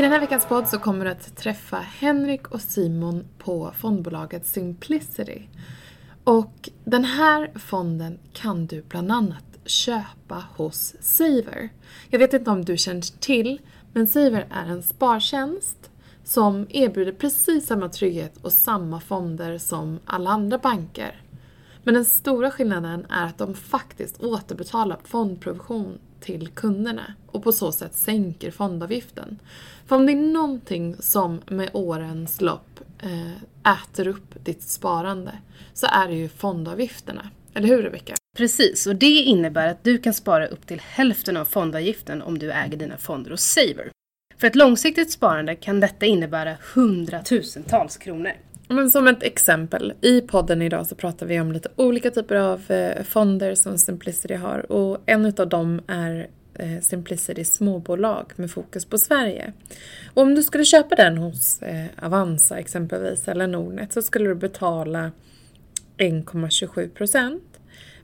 I den här veckans podd så kommer du att träffa Henrik och Simon på fondbolaget Simplicity. Och den här fonden kan du bland annat köpa hos Saver. Jag vet inte om du känner till, men Saver är en spartjänst som erbjuder precis samma trygghet och samma fonder som alla andra banker. Men den stora skillnaden är att de faktiskt återbetalar fondprovision till kunderna och på så sätt sänker fondavgiften. För om det är någonting som med årens lopp eh, äter upp ditt sparande så är det ju fondavgifterna. Eller hur Rebecka? Precis, och det innebär att du kan spara upp till hälften av fondavgiften om du äger dina fonder hos Saver. För ett långsiktigt sparande kan detta innebära hundratusentals kronor. Men som ett exempel, i podden idag så pratar vi om lite olika typer av eh, fonder som Simplicity har och en utav dem är eh, Simplicity småbolag med fokus på Sverige. Och om du skulle köpa den hos eh, Avanza exempelvis eller Nordnet så skulle du betala 1,27 procent.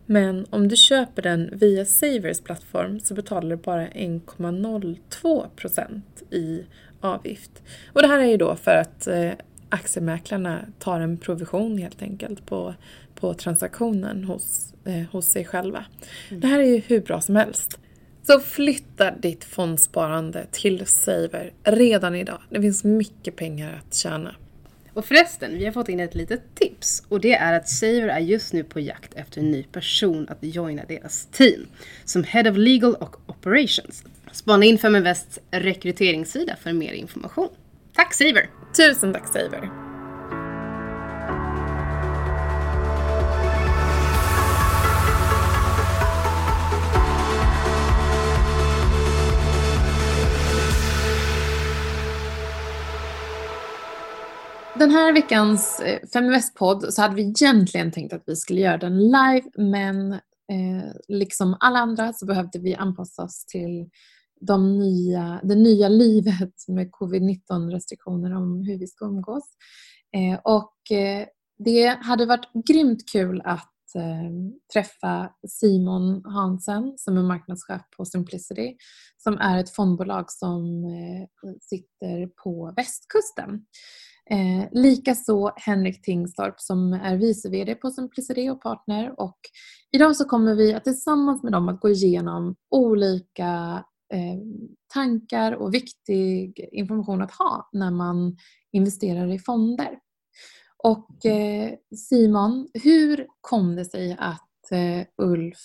Men om du köper den via Savers plattform så betalar du bara 1,02 procent i avgift. Och det här är ju då för att aktiemäklarna tar en provision helt enkelt på, på transaktionen hos, eh, hos sig själva. Mm. Det här är ju hur bra som helst. Så flytta ditt fondsparande till Saver redan idag. Det finns mycket pengar att tjäna. Och förresten, vi har fått in ett litet tips och det är att Saver är just nu på jakt efter en ny person att joina deras team som Head of Legal och Operations. Spana in Feminvests rekryteringssida för mer information. Tack Saver! Tusen tack Saver! Den här veckans eh, Feminvest-podd så hade vi egentligen tänkt att vi skulle göra den live men eh, liksom alla andra så behövde vi anpassa oss till de nya, det nya livet med covid-19 restriktioner om hur vi ska umgås. Eh, och eh, det hade varit grymt kul att eh, träffa Simon Hansen som är marknadschef på Simplicity som är ett fondbolag som eh, sitter på västkusten. Eh, Likaså Henrik Tingstorp som är vice VD på Simplicity och partner och idag så kommer vi att tillsammans med dem att gå igenom olika Eh, tankar och viktig information att ha när man investerar i fonder. Och eh, Simon, hur kom det sig att eh, Ulf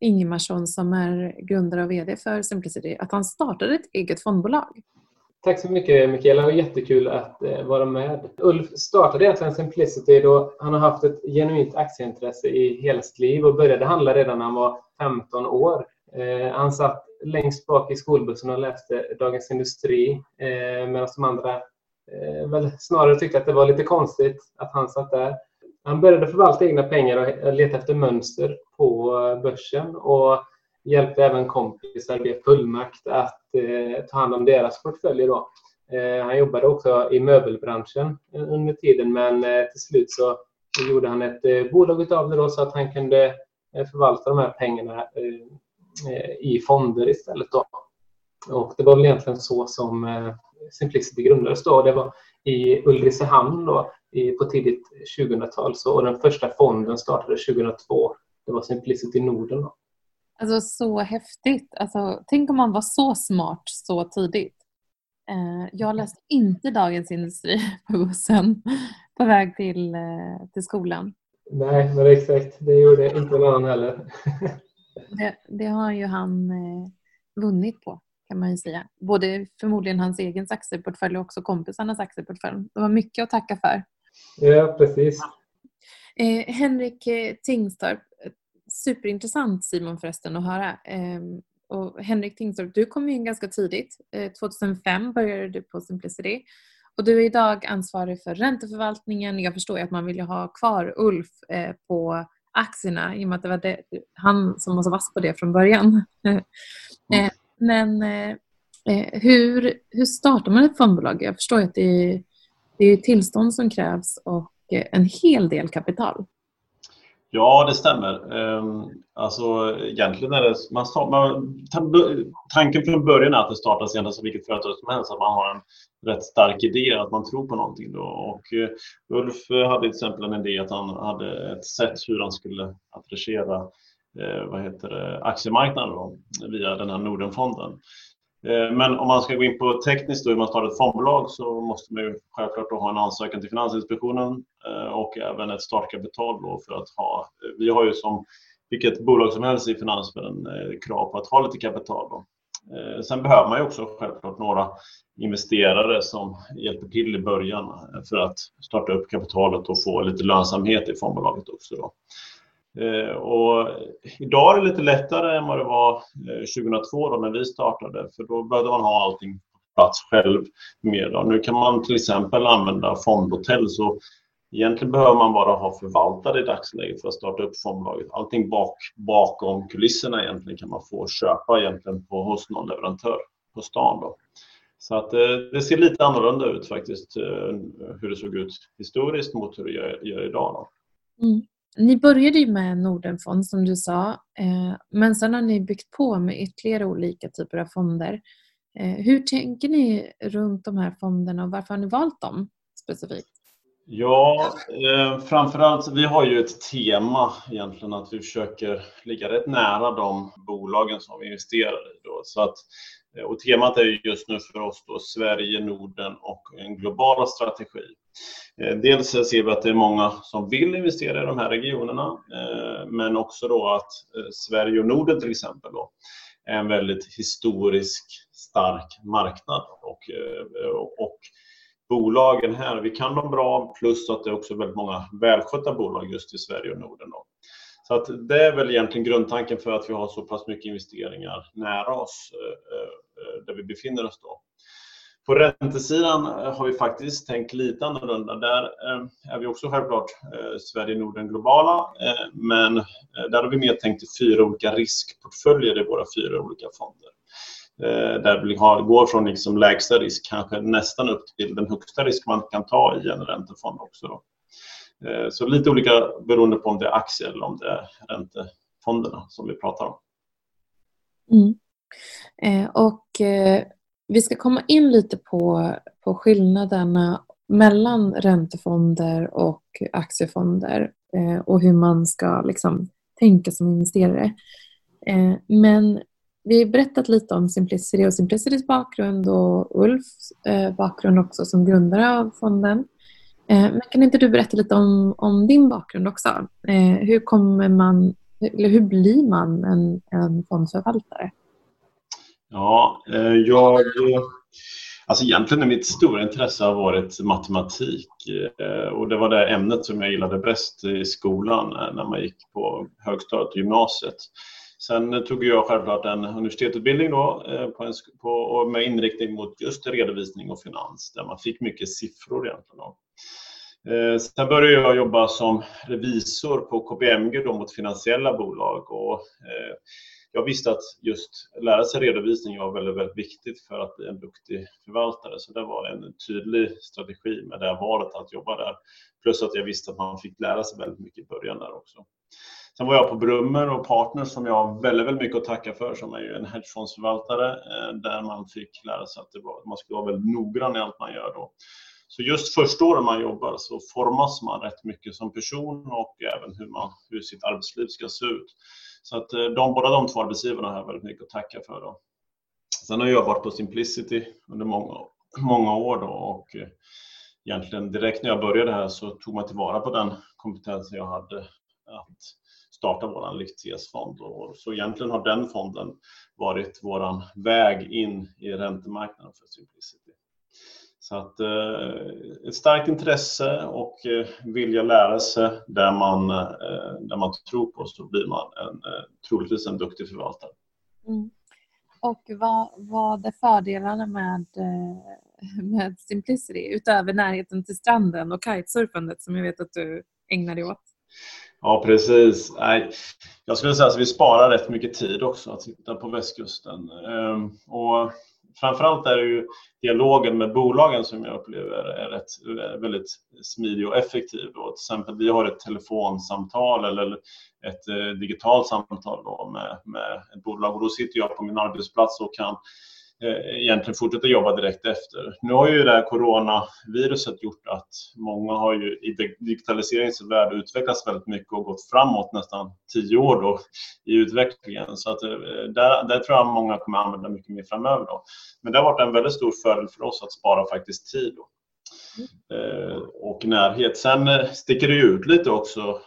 Ingemarsson som är grundare och VD för Simplicity, att han startade ett eget fondbolag? Tack så mycket Mikaela, var jättekul att vara med. Ulf startade egentligen Simplicity då han har haft ett genuint aktieintresse i hela sitt liv och började handla redan när han var 15 år. Han satt längst bak i skolbussen och läste Dagens Industri eh, medan de andra eh, väl snarare tyckte att det var lite konstigt att han satt där. Han började förvalta egna pengar och leta efter mönster på eh, börsen och hjälpte även kompisar med fullmakt att eh, ta hand om deras portföljer. Då. Eh, han jobbade också i möbelbranschen eh, under tiden men eh, till slut så gjorde han ett eh, bolag av det då, så att han kunde eh, förvalta de här pengarna Eh, i fonder istället. Då. Och det var väl egentligen så som eh, Simplicity grundades. Då. Det var i Ulricehamn då, på tidigt 2000-tal. Och den första fonden startade 2002. Det var Simplicity Norden. Då. Alltså så häftigt. Alltså, tänk om man var så smart så tidigt. Eh, jag läste inte Dagens Industri på bussen på väg till, till skolan. Nej, men exakt. Det gjorde inte någon annan heller. Det, det, har ju han eh, vunnit på kan man ju säga. Både förmodligen hans egen aktieportfölj och också kompisarnas aktieportfölj. Det var mycket att tacka för. Ja, precis. Eh, Henrik eh, Tingstorp, superintressant Simon förresten att höra. Eh, och Henrik Tingstorp, du kom in ganska tidigt. 2005 eh, började du på Simplicity. Och du är idag ansvarig för ränteförvaltningen. Jag förstår ju att man vill ha kvar Ulf eh, på aktierna i och med att det var det, han som var så vass på det från början. Mm. Men eh, hur, hur startar man ett fondbolag? Jag förstår att det är, det är tillstånd som krävs och en hel del kapital. Ja, det stämmer. Ehm, alltså, egentligen är det... Man start, man, tanken från början är att det startas egentligen som vilket företag som helst, att man har en rätt stark idé, att man tror på någonting. Då. Och eh, Ulf hade till exempel en idé att han hade ett sätt hur han skulle attrahera eh, vad heter det, aktiemarknaden då, via den här Nordenfonden. Eh, men om man ska gå in på tekniskt hur man startar ett fondbolag så måste man ju självklart ha en ansökan till Finansinspektionen eh, och även ett startkapital då för att ha. Eh, vi har ju som vilket bolag som helst i finansvärlden krav på att ha lite kapital. Då. Sen behöver man ju också självklart några investerare som hjälper till i början för att starta upp kapitalet och få lite lönsamhet i fondbolaget också. Då. Eh, och idag är det lite lättare än vad det var eh, 2002 då när vi startade, för då behövde man ha allting på plats själv. Mer Nu kan man till exempel använda fondhotell, så egentligen behöver man bara ha förvaltare i dagsläget för att starta upp fondbolaget. Allting bak, bakom kulisserna egentligen kan man få köpa egentligen på, hos någon leverantör på stan. Då. Så att det, det ser lite annorlunda ut faktiskt, hur det såg ut historiskt mot hur det gör, gör idag. Då. Mm. Ni började ju med Nordenfond som du sa, eh, men sen har ni byggt på med ytterligare olika typer av fonder. Eh, hur tänker ni runt de här fonderna och varför har ni valt dem specifikt? Ja, eh, framförallt, vi har ju ett tema egentligen att vi försöker ligga rätt nära de bolagen som vi investerar i. Då. Så att, eh, och temat är just nu för oss då Sverige, Norden och en global strategi. Eh, dels ser vi att det är många som vill investera i de här regionerna, eh, men också då att eh, Sverige och Norden till exempel då, är en väldigt historisk stark marknad. Och, och bolagen här, vi kan dem bra, plus att det är också väldigt många välskötta bolag just i Sverige och Norden. Då. Så att det är väl egentligen grundtanken för att vi har så pass mycket investeringar nära oss där vi befinner oss. Då. På räntesidan eh, har vi faktiskt tänkt lite annorlunda. Där eh, är vi också självklart eh, Sverige, Norden, globala. Men där har vi mer tänkt i fyra olika riskportföljer i våra fyra olika fonder. Där vi går från liksom lägsta risk kanske nästan upp till den högsta risk man kan ta i en räntefond också. Då. Så lite olika beroende på om det är aktier eller om det är räntefonderna som vi pratar om. Mm. Och vi ska komma in lite på, på skillnaderna mellan räntefonder och aktiefonder eh, och hur man ska liksom, tänka som investerare. Eh, men vi har berättat lite om Simplicity och Simplicitys bakgrund och Ulfs eh, bakgrund också som grundare av fonden. Eh, men kan inte du berätta lite om, om din bakgrund också? Eh, hur kommer man, eller hur blir man en, en fondförvaltare? Ja, eh, jag... Alltså egentligen är mitt stora intresse har varit matematik eh, och det var det ämnet som jag gillade bäst i skolan eh, när man gick på högstadiet och gymnasiet. Sen tog jag självklart en universitetsutbildning då, på en, på, med inriktning mot just redovisning och finans där man fick mycket siffror egentligen. Då. Sen började jag jobba som revisor på KPMG då mot finansiella bolag och jag visste att just lära sig redovisning var väldigt, väldigt viktigt för att bli en duktig förvaltare. Så det var en tydlig strategi med det valet att jobba där. Plus att jag visste att man fick lära sig väldigt mycket i början där också. Sen var jag på Brummer och Partners som jag har väldigt, väldigt mycket att tacka för som är ju en hedgefondsförvaltare eh, där man fick lära sig att var, man skulle vara väldigt noggrann i allt man gör då. Så just första året man jobbar så formas man rätt mycket som person och även hur, man, hur sitt arbetsliv ska se ut. Så att eh, de, båda de två arbetsgivarna har jag väldigt mycket att tacka för. Då. Sen har jag varit på Simplicity under många, många år då och eh, egentligen direkt när jag började här så tog man tillvara på den kompetensen jag hade att starta vår fond. Så egentligen har den fonden varit vår väg in i räntemarknaden för Simplicity. Så att eh, ett starkt intresse och eh, vilja lära sig där man, eh, där man tror på så blir man en, eh, troligtvis en duktig förvaltare. Mm. Och vad, vad är fördelarna med, eh, med Simplicity utöver närheten till stranden och kitesurfandet som jag vet att du ägnar dig åt? Ja, precis. Nej, jag skulle säga att vi sparar rätt mycket tid också att sitta på västkusten. Ehm, och framförallt är det ju dialogen med bolagen som jag upplever är rätt, väldigt smidig och effektiv. Då. Till exempel vi har ett telefonsamtal eller ett eh, digitalt samtal då med, med ett bolag och då sitter jag på min arbetsplats och kan Eh, egentligen fortsätta jobba direkt efter. Nu har ju det här coronaviruset gjort att många har ju i digitaliseringens värld utvecklats väldigt mycket och gått framåt nästan tio år då i utvecklingen. Så att eh, där, där tror jag många kommer använda mycket mer framöver. Då. Men det har varit en väldigt stor fördel för oss att spara faktiskt tid. Då. Mm. och närhet. Sen sticker det ut lite också.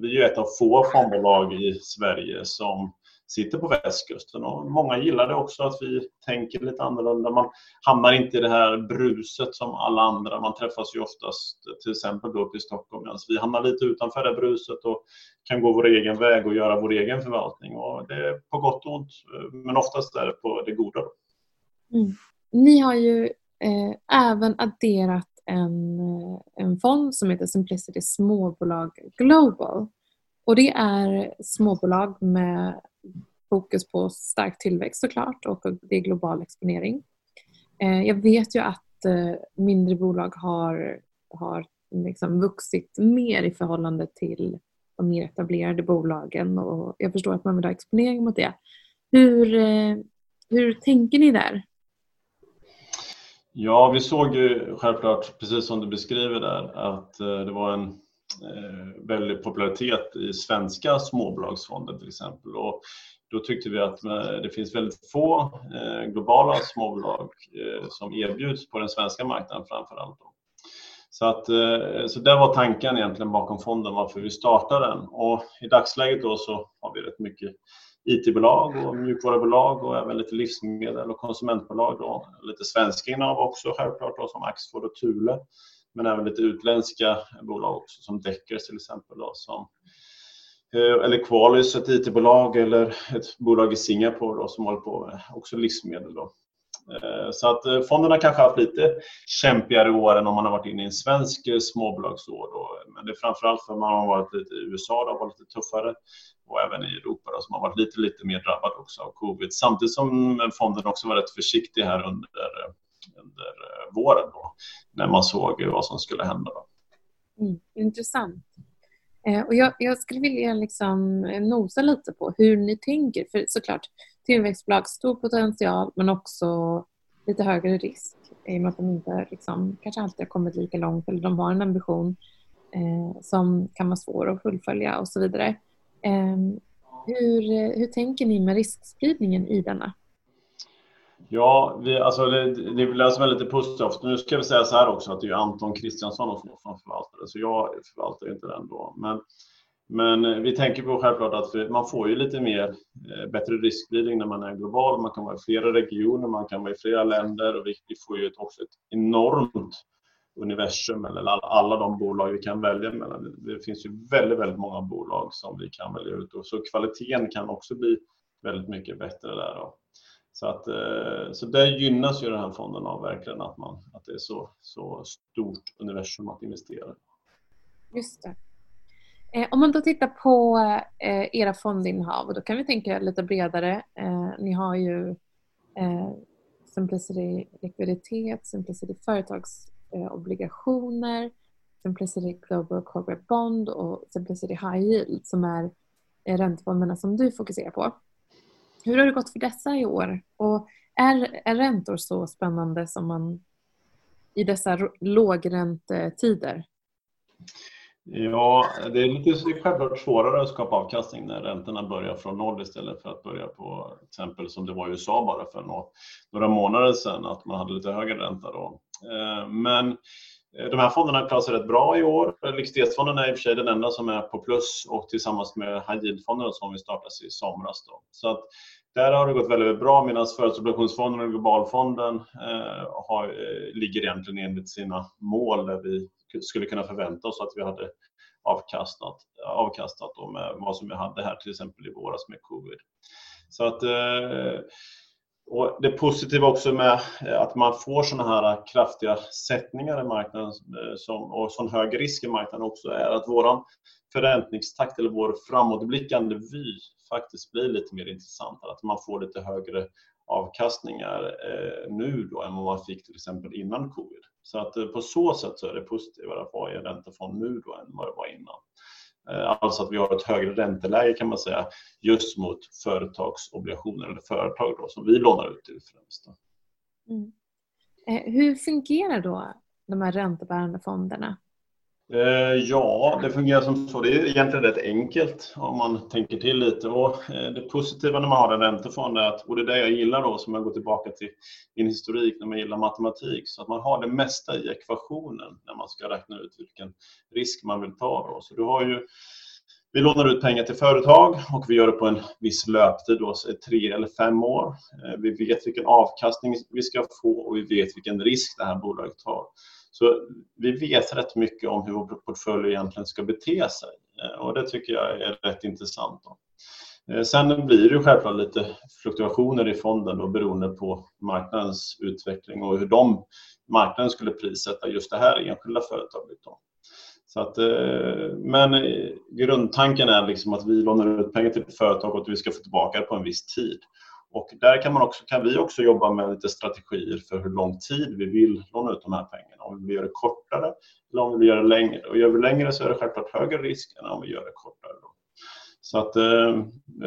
Vi är ju ett av få fondbolag i Sverige som sitter på västkusten. Och många gillar det också att vi tänker lite annorlunda. Man hamnar inte i det här bruset som alla andra. Man träffas ju oftast till exempel då uppe i Stockholm medan vi hamnar lite utanför det bruset och kan gå vår egen väg och göra vår egen förvaltning. Och det är på gott och ont, men oftast är det på det goda. Mm. Ni har ju eh, även adderat en, eh, en fond som heter Simplicity Småbolag Global. Och det är småbolag med fokus på stark tillväxt såklart och det är global exponering. Eh, jag vet ju att eh, mindre bolag har, har liksom vuxit mer i förhållande till de mer etablerade bolagen och jag förstår att man vill ha exponering mot det. Hur, eh, hur tänker ni där? Ja, vi såg ju självklart, precis som du beskriver där, att det var en Eh, väldig popularitet i svenska småbolagsfonder till exempel. Och då tyckte vi att eh, det finns väldigt få eh, globala småbolag eh, som erbjuds på den svenska marknaden framför allt. Så, att, eh, så det var tanken egentligen bakom fonden, varför vi startade den. Och I dagsläget då så har vi rätt mycket IT-bolag och mjukvarubolag och även lite livsmedel och konsumentbolag. Då. Lite svenska innehav också självklart då, som Axfood och Thule. Men även lite utländska bolag också som Deckers till exempel då, som eh, eller Qualys, ett IT-bolag eller ett bolag i Singapore då, som håller på med också livsmedel. Då. Eh, så att eh, fonderna kanske har haft lite kämpigare år än om man har varit inne i en svensk småbolagsår. Då. Men det är framförallt för att man har varit lite i USA, då, varit lite tuffare och även i Europa då, som har varit lite, lite mer drabbad också av covid. Samtidigt som fonden också var rätt försiktig här under, under eh, våren då, när man såg vad som skulle hända. Då. Mm, intressant. Eh, och jag, jag, skulle vilja liksom eh, nosa lite på hur ni tänker. För såklart, tillväxtbolag, stor potential men också lite högre risk i och med att de inte liksom, kanske alltid har kommit lika långt eller de har en ambition eh, som kan vara svår att fullfölja och så vidare. Ehm, eh, hur, hur tänker ni med riskspridningen i denna? Ja, vi, alltså det, det läser väl lite positivt. Nu ska vi säga så här också att det är Anton Kristiansson som förvaltar det, så jag förvaltar inte den då. Men, men eh, vi tänker på självklart att man får ju lite mer, eh, bättre riskspridning när man är global. Man kan vara i flera regioner, man kan vara i flera länder och vi, vi får ju också ett enormt universum eller alla, alla de bolag vi kan välja mellan. Det finns ju väldigt, väldigt många bolag som vi kan välja ut och så kvaliteten kan också bli väldigt mycket bättre där. Då. Så, att, eh, så där gynnas ju den här fonden av verkligen att, man, att det är så, så stort universum att investera Just det. Eh, om man då tittar på eh, era fondinnehav, då kan vi tänka lite bredare. Ni har ju Simplicity likviditet, Simplicity företagsobligationer, Simplicity Global Corporate Bond och Simplicity High Yield som är räntefonderna som du fokuserar på. Hur har det gått för dessa i år? Och är, är räntor så spännande som man i dessa lågräntetider? Ja, det är lite självklart svårare att skapa avkastning när räntorna börjar från noll istället för att börja på till exempel som det var i USA bara för några månader sedan, att man hade lite högre ränta då. Eh, men Eh, de här fonderna klarar sig rätt bra i år. Likviditetsfonden är i och för sig den enda som är på plus och tillsammans med high yield-fonden som vi startade i somras. Då. Så att där har det gått väldigt bra medan företagsobligationsfonden och globalfonden eh, har, eh, ligger egentligen enligt sina mål där vi skulle kunna förvänta oss att vi hade avkastat, avkastat då med vad som vi hade här till exempel i våras med covid. Så att eh, och det positiva också med eh, att man får sådana här kraftiga sättningar i marknaden eh, som, och sån hög risk i marknaden också är att vår förräntningstakt eller vår framåtblickande vy faktiskt blir lite mer intressant. Att man får lite högre avkastningar eh, nu då än vad man fick till exempel innan covid. Så att på så sätt så är det positivare att vara i en räntefond nu då än vad det var innan. Eh, alltså att vi har ett högre ränteläge kan man säga just mot företagsobligationer eller företag då, som vi lånar ut till främst. Mm. Eh, hur fungerar då de här räntebärande fonderna? Eh, ja, det fungerar som så. Det är egentligen rätt enkelt om man tänker till lite. Och eh, det positiva när man har en räntefond är att, och det är det jag gillar då, som jag går tillbaka till min historik när man gillar matematik, så att man har det mesta i ekvationen när man ska räkna ut vilken risk man vill ta. Då. Så du har ju, vi lånar ut pengar till företag och vi gör det på en viss löptid, då, så tre eller fem år. Eh, vi vet vilken avkastning vi ska få och vi vet vilken risk det här bolaget tar. Så vi vet rätt mycket om hur vår portfölj egentligen ska bete sig eh, och det tycker jag är rätt intressant. Då. Eh, sen blir det självklart lite fluktuationer i fonden då, beroende på marknadens utveckling och hur de, marknaden skulle prissätta just det här enskilda företaget. Då. Så att, eh, men grundtanken är liksom att vi lånar ut pengar till ett företag och att vi ska få tillbaka det på en viss tid. Och där kan, man också, kan vi också jobba med lite strategier för hur lång tid vi vill låna ut de här pengarna. Om vi vill göra det kortare eller om vi vill göra det längre. Och gör vi längre så är det självklart högre risk än om vi gör det kortare. Då. Så att, eh,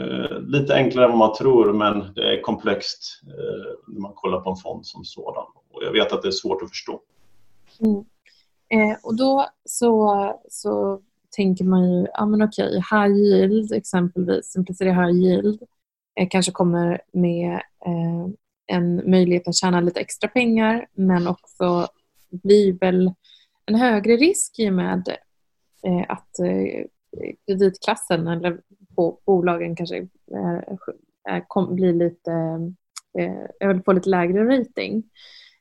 eh, lite enklare än vad man tror, men det är komplext eh, när man kollar på en fond som sådan. Och jag vet att det är svårt att förstå. Mm. Eh, och då så, så tänker man ju, ja men okej, high yield exempelvis, en high yield Eh, kanske kommer med eh, en möjlighet att tjäna lite extra pengar men också blir väl en högre risk i och med eh, att eh, kreditklassen eller på bolagen kanske eh, blir lite, eh, jag får lite lägre rating.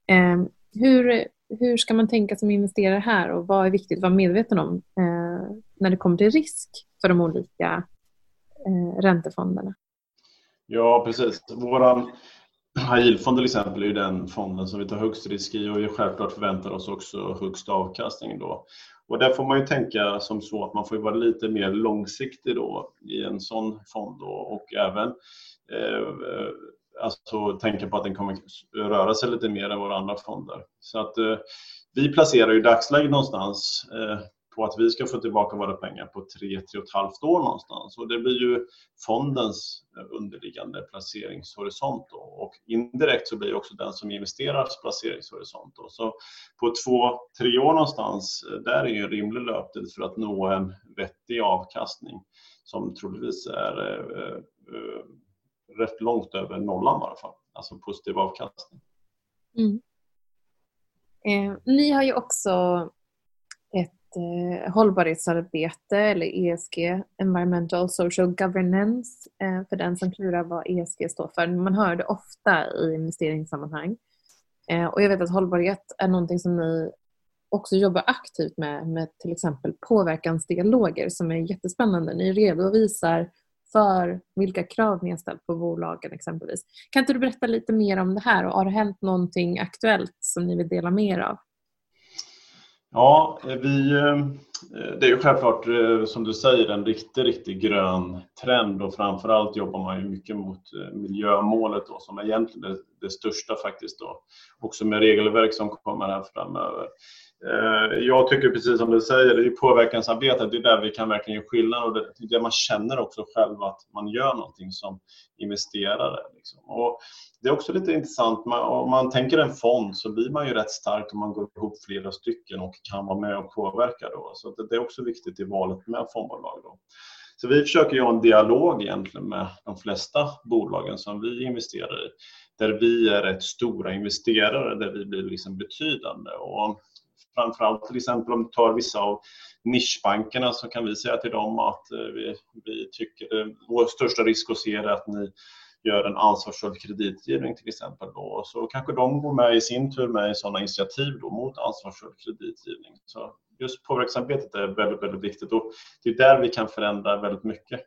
Ehm, hur, hur ska man tänka som investerare här och vad är viktigt att vara medveten om när det kommer till risk för de olika räntefonderna? Ja, precis. Vår highheel-fond till exempel är ju den fonden som vi tar högst risk i och vi självklart förväntar oss också högst avkastning då. Och där får man ju tänka som så att man får vara lite mer långsiktig då i en sån fond då och även eh, alltså tänka på att den kommer röra sig lite mer än våra andra fonder. Så att eh, vi placerar ju dagsläget någonstans eh, på att vi ska få tillbaka våra pengar på 3-3,5 år någonstans. Och det blir ju fondens eh, underliggande placeringshorisont. Då. Och indirekt så blir det också den som investerar placeringshorisont. Då. Så på 2-3 år någonstans, eh, där är ju en rimlig löptid för att nå en vettig avkastning som troligtvis är eh, eh, rätt långt över nollan i alla fall. Alltså positiv avkastning. Mm. Eh, ni har ju också eh, hållbarhetsarbete eller ESG, Environmental Social Governance, eh, för den som klurar vad ESG står för. Man hör det ofta i investeringssammanhang. Eh, och jag vet att hållbarhet är någonting som ni också jobbar aktivt med, med till exempel påverkansdialoger som är jättespännande. Ni redovisar för vilka krav ni har ställt på bolagen exempelvis. Kan inte du berätta lite mer om det här och har det hänt någonting aktuellt som ni vill dela med er av? Ja, eh, vi, eh, det är ju självklart eh, som du säger en riktigt, riktigt grön trend och framförallt jobbar man ju mycket mot miljömålet då, som är egentligen det, det största faktiskt då. Också med regelverk som kommer här framöver. Eh, jag tycker precis som du säger, det är påverkansarbetet, det är där vi kan verkligen göra skillnad och det är det man känner också själv att man gör någonting som investerare. Liksom. Och det är också lite intressant, om man tänker en fond så blir man ju rätt stark om man går ihop flera stycken och kan vara med och påverka. Då. Så det är också viktigt i valet med fondbolag. Då. Så vi försöker ju ha en dialog egentligen med de flesta bolagen som vi investerar i. Där vi är rätt stora investerare, där vi blir liksom betydande. Och framförallt till exempel om du tar vissa av nischbankerna så kan vi säga till dem att eh, vi, vi tycker eh, vår största risk att se är att ni gör en ansvarsfull kreditgivning till exempel. Då. Så kanske de går med i sin tur med i sådana initiativ då, mot ansvarsfull kreditgivning. Så just påverkansarbetet är väldigt, väldigt viktigt och det är där vi kan förändra väldigt mycket.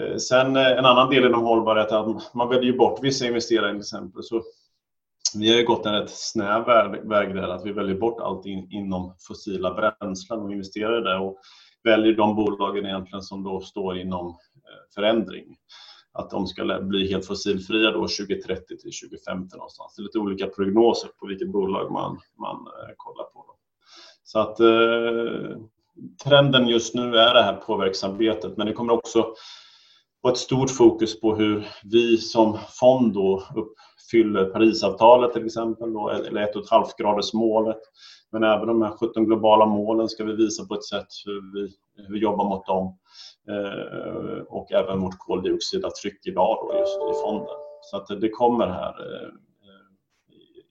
Eh, sen en annan del inom hållbarhet är att man väljer bort vissa investerare till exempel. Så vi har ju gått en rätt snäv väg där, att vi väljer bort allt in, inom fossila bränslen och investerar i det och väljer de bolagen egentligen som då står inom eh, förändring. att de ska bli helt fossilfria då 2030 till 2050 någonstans. Det är lite olika prognoser på vilket bolag man, man eh, kollar på. Då. Så att eh, trenden just nu är det här påverksarbetet men det kommer också vara ett stort fokus på hur vi som fond då uppfyller Parisavtalet till exempel då, eller 1,5-gradersmålet. Men även de här 17 globala målen ska vi visa på ett sätt hur vi, hur vi jobbar mot dem eh, och även mot koldioxidavtryck idag då just i fonden. Så att det kommer här eh,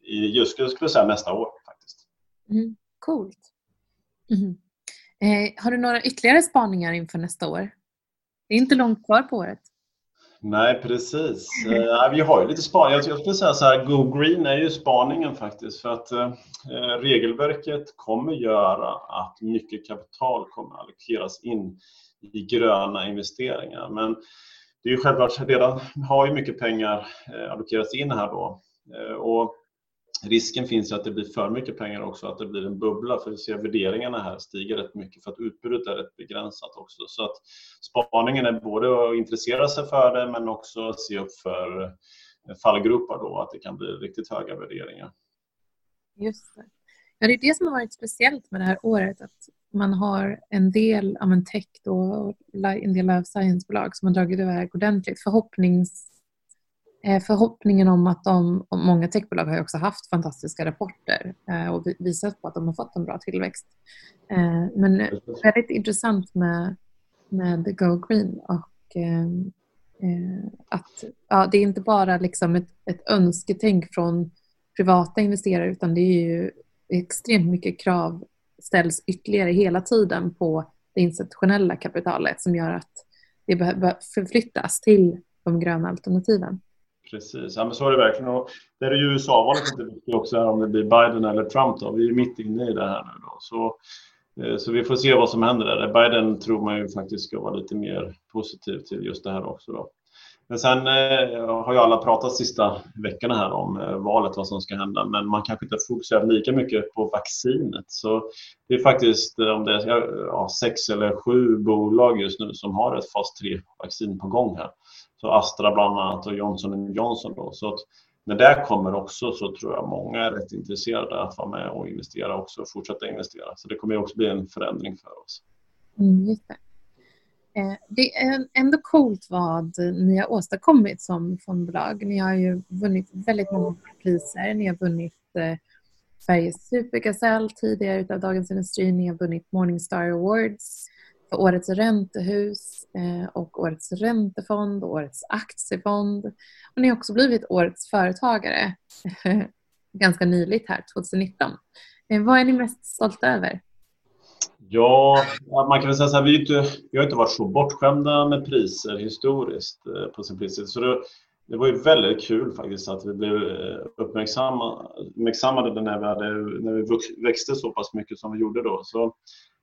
i just skulle jag säga nästa år faktiskt. Mm, coolt. Mm. Eh, har du några ytterligare spaningar inför nästa år? Det är inte långt kvar på året. Nej, precis. Eh, vi har ju lite spaning. Jag skulle säga så här, Go Green är ju spaningen faktiskt. För att eh, eh, regelverket kommer göra att mycket kapital kommer allokeras in i gröna investeringar. Men det är ju självklart, redan har ju mycket pengar eh, allokerats in här då. Eh, och risken finns att det blir för mycket pengar också, att det blir en bubbla. För vi ser värderingarna här stiger rätt mycket för att utbudet är rätt begränsat också. Så att spaningen är både att intressera sig för det men också att se upp för fallgropar då, att det kan bli riktigt höga värderingar. Just det. Ja, det är det som har varit speciellt med det här året. Att man har en del ja, tech och en del life science-bolag som har dragit iväg ordentligt. Förhoppnings Eh, förhoppningen om att de, och många techbolag har också haft fantastiska rapporter eh, och visat på att de har fått en bra tillväxt. Eh, men väldigt intressant med, med Go Green och att ja, det är inte bara liksom ett, ett önsketänk från privata investerare utan det är ju extremt mycket krav ställs ytterligare hela tiden på det institutionella kapitalet som gör att det behöver förflyttas till de gröna alternativen. Precis, ja, men så är det verkligen. Och det är ju USA-valet inte viktigt också, om det blir Biden eller Trump. Då. Vi är mitt inne i det här nu. Då. Så, eh, så vi får se vad som händer där. Biden tror man ju faktiskt ska vara lite mer positiv till just det här också. Då. Men sen eh, har ju alla pratat sista veckorna här om eh, valet, vad som ska hända, men man kanske inte fokuserar lika mycket på vaccinet. Så det är faktiskt om det är ja, sex eller sju bolag just nu som har ett fas 3-vaccin på gång här. Så Astra bland annat och Johnson Johnson. Då. Så att när det kommer också så tror jag många är rätt intresserade att vara med och investera också och fortsätta investera. Så det kommer också bli en förändring för oss. Mm, det. Eh, det är ändå coolt vad ni har åstadkommit som fondbolag. Ni har ju vunnit väldigt många priser. Ni har vunnit eh, Sveriges supergasell tidigare av Dagens Industri. Ni har vunnit Morningstar Awards årets räntehus eh, och årets räntefond och årets aktiefond. Och ni har också blivit årets företagare ganska nyligt här, 2019. Eh, vad är ni mest stolta över? Ja, man kan väl säga så här, vi, inte, vi har inte varit så bortskämda med priser historiskt eh, på Simplicity. Så det, det var ju väldigt kul faktiskt att vi blev uppmärksammade när vi, hade, när vi växte så pass mycket som vi gjorde då. Så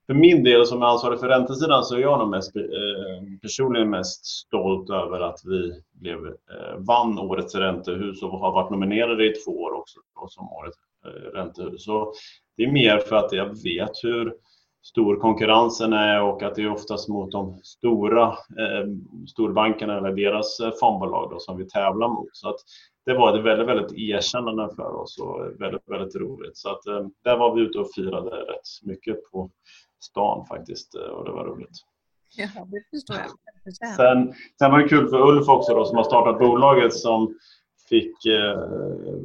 för min del som är ansvarig för räntesidan så är jag nog mest, eh, personligen mest stolt över att vi blev, eh, vann årets räntehus och har varit nominerade i två år också som årets eh, räntehus. Så det är mer för att jag vet hur stor konkurrensen är och att det är oftast mot de stora eh, storbankerna eller deras eh, fondbolag då, som vi tävlar mot. Så att det var ett väldigt, väldigt erkännande för oss och väldigt, väldigt roligt. Så att eh, där var vi ute och firade rätt mycket på stan faktiskt eh, och det var roligt. Ja, det förstår jag. Sen, sen var det kul för Ulf också då, som har startat bolaget som fick, eh,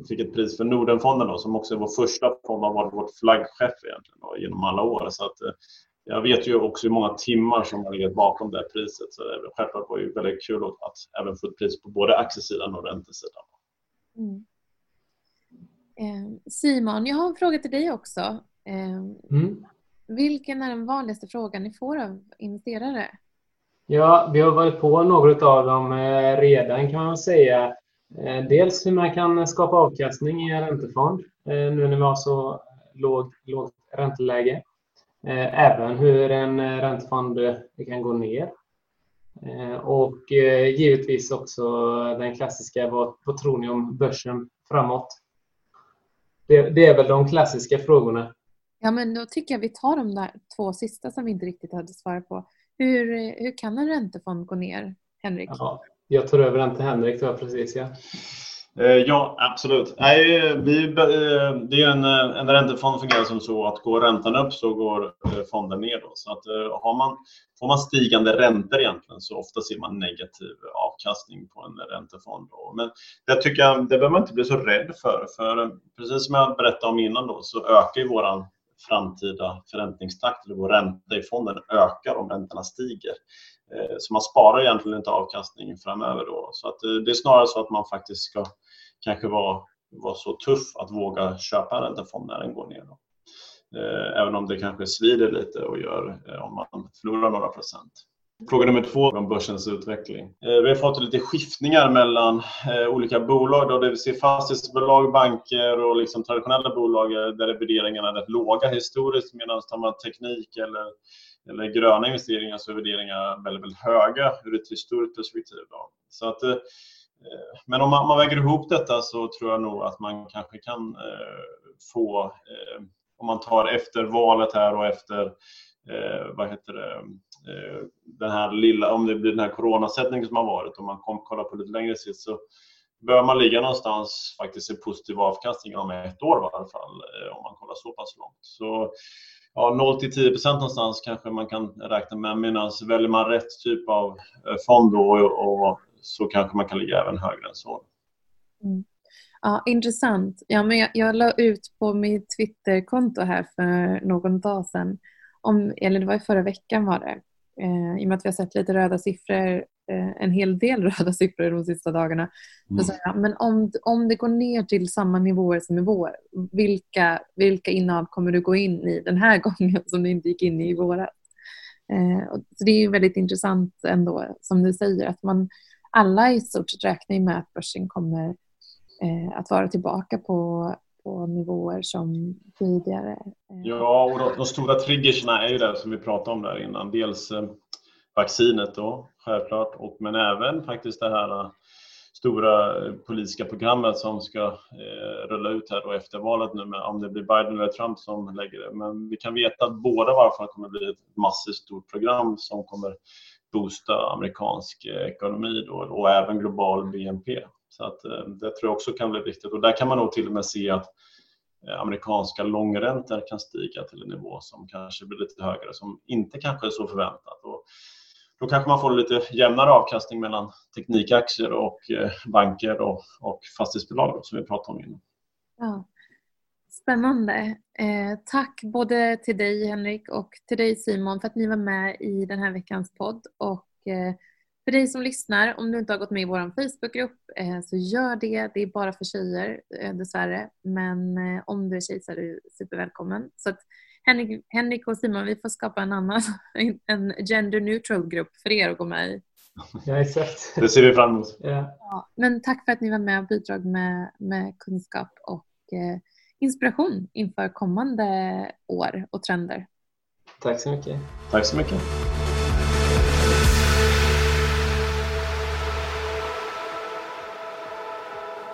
fick ett pris för Nordenfonden då, som också är vår första fond har varit vårt flaggskepp egentligen då, genom alla år. Så att, eh, jag vet ju också hur många timmar som har legat bakom det priset. Så det, självklart var det väldigt kul att även få ett pris på både aktiesidan och räntesidan. Mm. Simon, jag har en fråga till dig också. Mm. Vilken är den vanligaste frågan ni får av investerare? Ja, vi har varit på några av dem eh, redan kan man säga. Eh, dels hur man kan skapa avkastning i en räntefond eh, nu när vi har så lågt, lågt ränteläge. Även hur en räntefond kan gå ner. Och givetvis också den klassiska, vad, vad tror ni om börsen framåt? Det, det är väl de klassiska frågorna. Ja, men då tycker jag vi tar de där två sista som vi inte riktigt hade svarat på. Hur, hur kan en räntefond gå ner, Henrik? Ja, Jag tar över den till Henrik då, precis ja. Eh, ja, absolut. Nej, vi, eh, det är en, en räntefond fungerar som så att går räntan upp så går fonden ner. Då. Så att har man, får man stigande räntor egentligen så ofta ser man negativ avkastning på en räntefond. Då. Men det tycker jag, det behöver man inte bli så rädd för. För precis som jag berättade om innan då, så ökar ju våran framtida förräntningstakt, eller vår ränta i fonden ökar om räntorna stiger. Eh, så man sparar egentligen inte avkastning framöver då. Så att eh, det är snarare så att man faktiskt ska kanske vara, vara så tuff att våga köpa en räntefond när den går ner. Då. Eh, även om det kanske svider lite och gör om man förlorar några procent. Fråga nummer två om börsens utveckling. Eh, vi har fått lite skiftningar mellan eh, olika bolag. Då, det vill säga fastighetsbolag, banker och liksom traditionella bolag eh, där värderingarna är rätt låga historiskt medan tar man teknik eller eller gröna investeringar så är värderingarna väldigt, väldigt höga ur ett historiskt perspektiv. Då. Så att, men om man, man, väger ihop detta så tror jag nog att man kanske kan eh, få, eh, om man tar efter valet här och efter eh, vad heter det, Eh, den här lilla, om det blir den här coronasättningen som har varit, om man kom, kollar på lite längre sikt så bör man ligga någonstans faktiskt i positiv avkastning om ett år i alla fall, eh, om man kollar så pass långt. Så ja, 0 till 10 procent någonstans kanske man kan räkna med. Medan väljer man rätt typ av eh, fond då, och, och så kanske man kan ligga även högre än så. Mm. Ja, intressant. Ja, men jag, jag la ut på mitt Twitterkonto här för någon dag sedan, om, eller det var i förra veckan var det, eh, i och med att vi har sett lite röda siffror Eh, en hel del röda siffror de sista dagarna. Mm. Så jag, men om, om det går ner till samma nivåer som i vår, vilka, vilka innehav kommer du gå in i den här gången som du inte gick in i i våras? Eh, så det är väldigt intressant ändå, som du säger, att man alla i stort sett räknar med att börsen kommer eh, att vara tillbaka på, på nivåer som tidigare. Eh, ja, och de, de stora triggersna är ju det som vi pratade om där innan. Dels eh, vaccinet då, självklart, och, men även faktiskt det här eh, stora politiska programmet som ska eh, rulla ut här då efter valet nu, med, om det blir Biden eller Trump som lägger det. Men vi kan veta att båda varför kommer bli ett massivt stort program som kommer boosta amerikansk ekonomi då, och även global BNP. Så att, eh, det tror jag också kan bli viktigt och där kan man nog till och med se att eh, amerikanska långräntor kan stiga till en nivå som kanske blir lite högre, som inte kanske är så förväntat. Och då kanske man får lite jämnare avkastning mellan teknikaktier och eh, banker och, och fastighetsbolag då, som vi pratade om innan. Ja. Spännande. Eh, tack både till dig Henrik och till dig Simon för att ni var med i den här veckans podd. Och eh, för dig som lyssnar, om du inte har gått med i vår Facebookgrupp eh, så gör det. Det är bara för tjejer eh, dessvärre. Men eh, om du är tjej så är du supervälkommen. Så att, Henrik, Henrik och Simon, vi får skapa en annan, en gender neutral grupp för er att gå med i. Ja, exakt. Det ser vi fram emot. Ja. ja. men tack för att ni var med och bidrog med, med kunskap och eh, inspiration inför kommande år och trender. Tack så mycket. Tack så mycket.